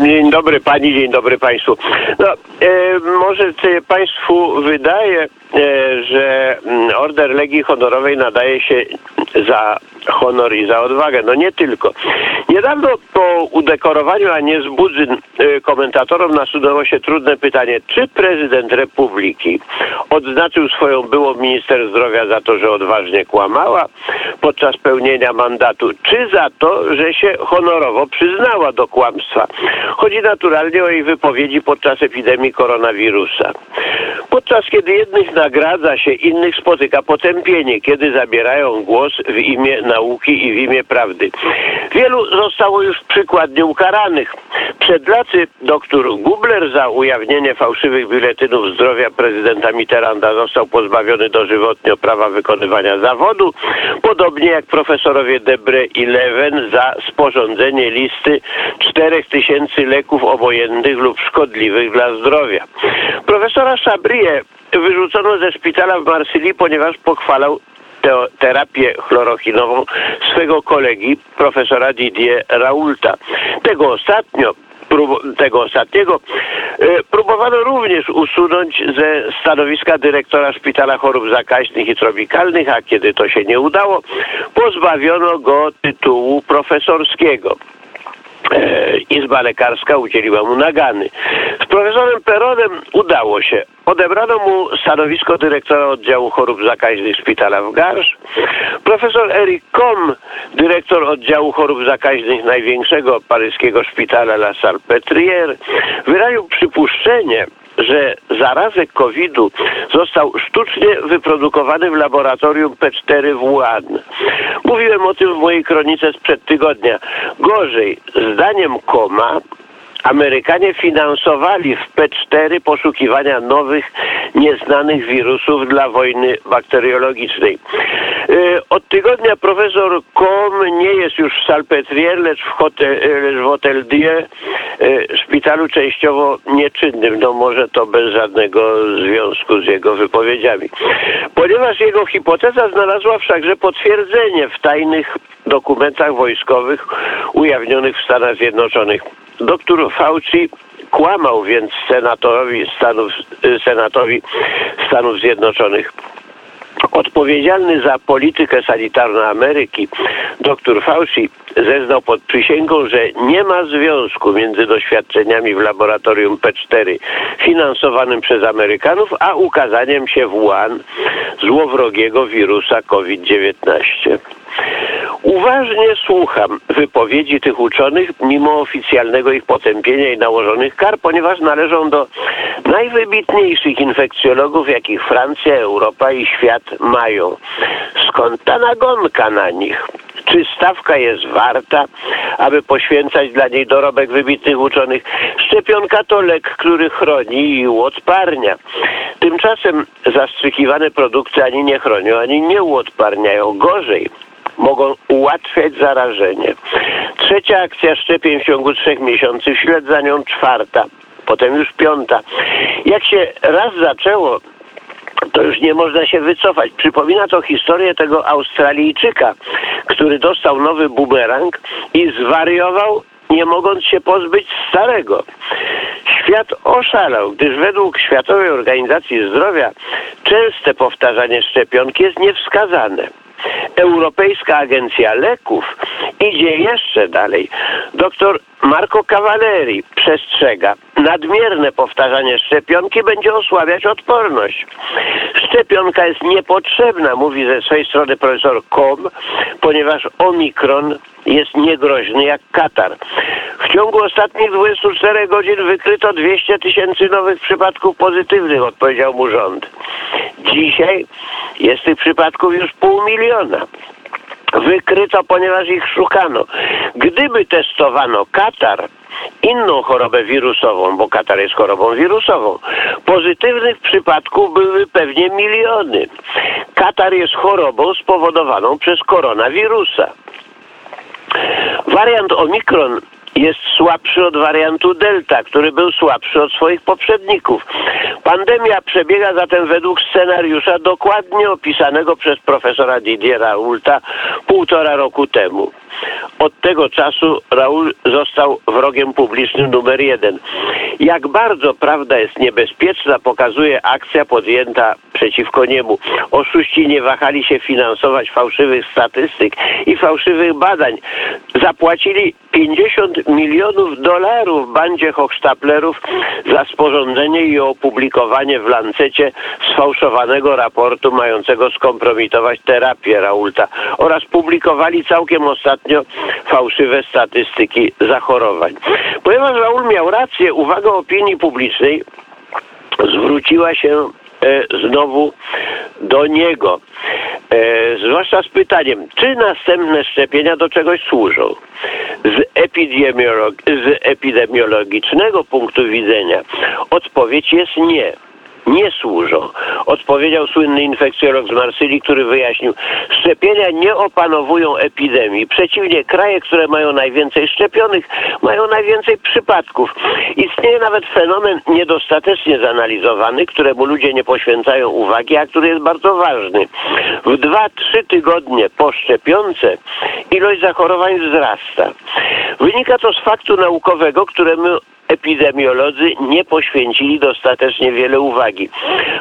Dzień dobry pani, dzień dobry państwu. No, e, może się państwu wydaje, e, że mm, Order Legii Honorowej nadaje się za honor i za odwagę. No nie tylko. Niedawno po udekorowaniu Anies Budzyn e, komentatorom nasunęło się trudne pytanie, czy prezydent Republiki odznaczył swoją byłą minister zdrowia za to, że odważnie kłamała podczas pełnienia mandatu, czy za to, że się honorowo przyznała do kłamstwa. Chodzi naturalnie o jej wypowiedzi podczas epidemii koronawirusa. Podczas kiedy jednych nagradza się, innych spotyka potępienie, kiedy zabierają głos w imię nauki i w imię prawdy. Wielu zostało już przykładnie ukaranych. Przed laty doktor Gubler za ujawnienie fałszywych biuletynów zdrowia prezydenta Mitterranda został pozbawiony dożywotnio prawa wykonywania zawodu, podobnie jak profesorowie Debre i Leven za sporządzenie listy 4000 leków obojętnych lub szkodliwych dla zdrowia. Profesora Sabrie wyrzucono ze szpitala w Marsylii, ponieważ pochwalał te- terapię chlorochinową swego kolegi, profesora Didier Raulta. Tego ostatnio tego ostatniego e, próbowano również usunąć ze stanowiska dyrektora Szpitala Chorób Zakaźnych i Tropikalnych, a kiedy to się nie udało, pozbawiono go tytułu profesorskiego. E, Izba lekarska udzieliła mu nagany. Z profesorem Peronem udało się. Odebrano mu stanowisko dyrektora oddziału chorób zakaźnych szpitala w Garsz. Profesor Eric Com, dyrektor oddziału chorób zakaźnych największego paryskiego szpitala La Salpêtrière, wyraził przypuszczenie, że zarazek COVID-u został sztucznie wyprodukowany w laboratorium P4 w Wuhan. Mówiłem o tym w mojej kronice sprzed tygodnia. Gorzej, zdaniem Koma, Amerykanie finansowali w P4 poszukiwania nowych, nieznanych wirusów dla wojny bakteriologicznej. E, Od tygodnia profesor Com nie jest już w Salpêtrière, lecz w, hotel, lecz w Hotel e, szpitalu częściowo nieczynnym. No może to bez żadnego związku z jego wypowiedziami. Ponieważ jego hipoteza znalazła wszakże potwierdzenie w tajnych dokumentach wojskowych ujawnionych w Stanach Zjednoczonych. Doktor Fauci kłamał więc senatorowi Stanów, y, senatowi Stanów Zjednoczonych. Odpowiedzialny za politykę sanitarną Ameryki, dr Fauci zeznał pod przysięgą, że nie ma związku między doświadczeniami w laboratorium P4 finansowanym przez Amerykanów, a ukazaniem się w Wuhan złowrogiego wirusa COVID-19. Uważnie słucham wypowiedzi tych uczonych, mimo oficjalnego ich potępienia i nałożonych kar, ponieważ należą do najwybitniejszych infekcjologów, jakich Francja, Europa i świat mają. Skąd ta nagonka na nich? Czy stawka jest warta, aby poświęcać dla niej dorobek wybitnych uczonych? Szczepionka to lek, który chroni i uodparnia. Tymczasem zastrzykiwane produkty ani nie chronią, ani nie uodparniają. Gorzej, mogą ułatwiać zarażenie. Trzecia akcja szczepień w ciągu trzech miesięcy, wśled za nią czwarta, potem już piąta. Jak się raz zaczęło, to już nie można się wycofać. Przypomina to historię tego Australijczyka, który dostał nowy bumerang i zwariował, nie mogąc się pozbyć starego. Świat oszalał, gdyż według Światowej Organizacji Zdrowia częste powtarzanie szczepionki jest niewskazane. Europejska Agencja Leków idzie jeszcze dalej. Doktor Marco Cavalleri przestrzega. Nadmierne powtarzanie szczepionki będzie osłabiać odporność. Szczepionka jest niepotrzebna, mówi ze swojej strony profesor Kom, ponieważ omikron jest niegroźny jak katar. W ciągu ostatnich 24 godzin wykryto 200 tysięcy nowych przypadków pozytywnych, odpowiedział mu rząd. Dzisiaj jest tych przypadków już pół miliona. Wykryto, ponieważ ich szukano. Gdyby testowano katar, inną chorobę wirusową, bo katar jest chorobą wirusową, pozytywnych przypadków były pewnie miliony. Katar jest chorobą spowodowaną przez koronawirusa. Wariant Omikron jest słabszy od wariantu Delta, który był słabszy od swoich poprzedników. Pandemia przebiega zatem według scenariusza dokładnie opisanego przez profesora Didiera Raulta półtora roku temu. Od tego czasu Raul został wrogiem publicznym numer jeden. Jak bardzo prawda jest niebezpieczna, pokazuje akcja podjęta przeciwko niemu. Oszuści nie wahali się finansować fałszywych statystyk i fałszywych badań. Zapłacili 50 milionów dolarów bandzie hochsztaplerów za sporządzenie i opublikowanie w Lancecie sfałszowanego raportu mającego skompromitować terapię Raulta oraz publikowali całkiem ostatnio fałszywe statystyki zachorowań. Ponieważ Raul miał rację, uwaga opinii publicznej zwróciła się znowu do niego. E, zwłaszcza z pytaniem, czy następne szczepienia do czegoś służą. Z, epidemiolog z epidemiologicznego punktu widzenia odpowiedź jest nie nie służą. Odpowiedział słynny infekcjolog z Marsylii, który wyjaśnił, szczepienia nie opanowują epidemii. Przeciwnie, kraje, które mają najwięcej szczepionych, mają najwięcej przypadków. Istnieje nawet fenomen niedostatecznie zanalizowany, któremu ludzie nie poświęcają uwagi, a który jest bardzo ważny. W dwa, trzy tygodnie po szczepionce ilość zachorowań wzrasta. Wynika to z faktu naukowego, któremu epidemiolodzy nie poświęcili dostatecznie wiele uwagi.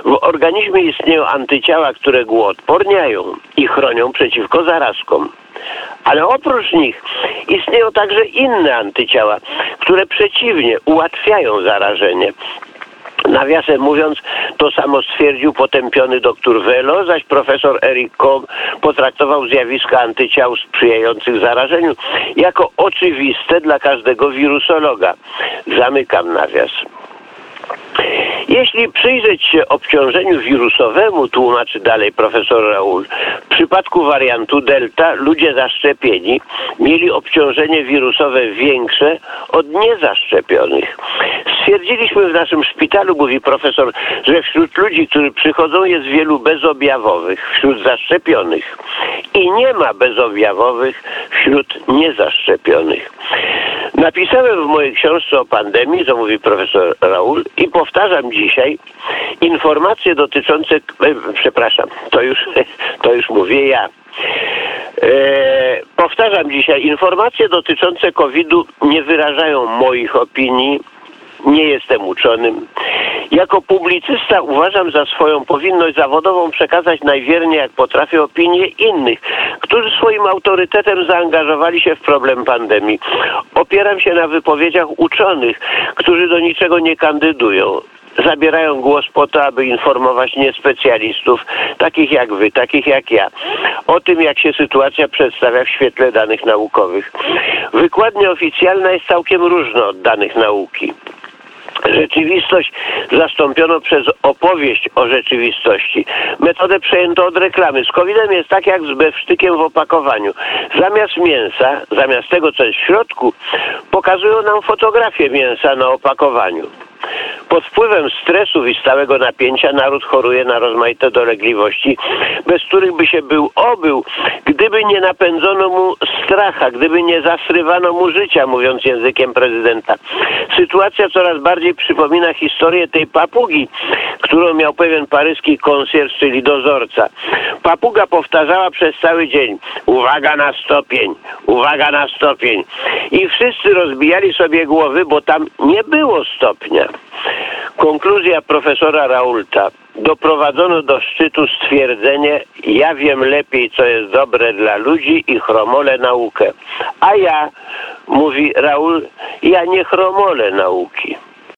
W organizmie istnieją antyciała, które go odporniają i chronią przeciwko zarazkom. Ale oprócz nich istnieją także inne antyciała, które przeciwnie ułatwiają zarażenie. Nawiasem mówiąc, to samo stwierdził potępiony dr Velo, zaś profesor Eric Koch potraktował zjawiska antyciał sprzyjających zarażeniu jako oczywiste dla każdego wirusologa. Zamykam nawias. Jeśli przyjrzeć się obciążeniu wirusowemu, tłumaczy dalej profesor Raul, w przypadku wariantu Delta ludzie zaszczepieni mieli obciążenie wirusowe większe od niezaszczepionych. Stwierdziliśmy w naszym szpitalu, mówi profesor, że wśród ludzi, którzy przychodzą jest wielu bezobjawowych wśród zaszczepionych i nie ma bezobjawowych wśród niezaszczepionych. Napisałem w mojej książce o pandemii, co mówi profesor Raul i powtarzam dzisiaj informacje dotyczące, e, przepraszam, to już, to już mówię ja. E, powtarzam dzisiaj, informacje dotyczące COVID-u nie wyrażają moich opinii, nie jestem uczonym. Jako publicysta uważam za swoją powinność zawodową przekazać najwierniej jak potrafię opinię innych, którzy swoim autorytetem zaangażowali się w problem pandemii. Opieram się na wypowiedziach uczonych, którzy do niczego nie kandydują zabierają głos po to, aby informować niespecjalistów, takich jak wy, takich jak ja, o tym, jak się sytuacja przedstawia w świetle danych naukowych. Wykładnia oficjalna jest całkiem różna od danych nauki rzeczywistość zastąpiono przez opowieść o rzeczywistości. Metodę przejęto od reklamy. Z COVID-em jest tak jak z bewsztykiem w opakowaniu. Zamiast mięsa, zamiast tego, co jest w środku, pokazują nam fotografię mięsa na opakowaniu. Pod wpływem stresów i stałego napięcia naród choruje na rozmaite dolegliwości, bez których by się był obył, gdyby nie napędzono mu stracha, gdyby nie zasrywano mu życia, mówiąc językiem prezydenta. Sytuacja coraz bardziej przypomina historię tej papugi, którą miał pewien paryski konsjerż, czyli dozorca. Papuga powtarzała przez cały dzień uwaga na stopień, uwaga na stopień. I wszyscy rozbijali sobie głowy, bo tam nie było stopnia. Konkluzja profesora Raulta. Doprowadzono do szczytu stwierdzenie ja wiem lepiej, co jest dobre dla ludzi i chromolę naukę. A ja, mówi Raul, ja nie chromolę nauki.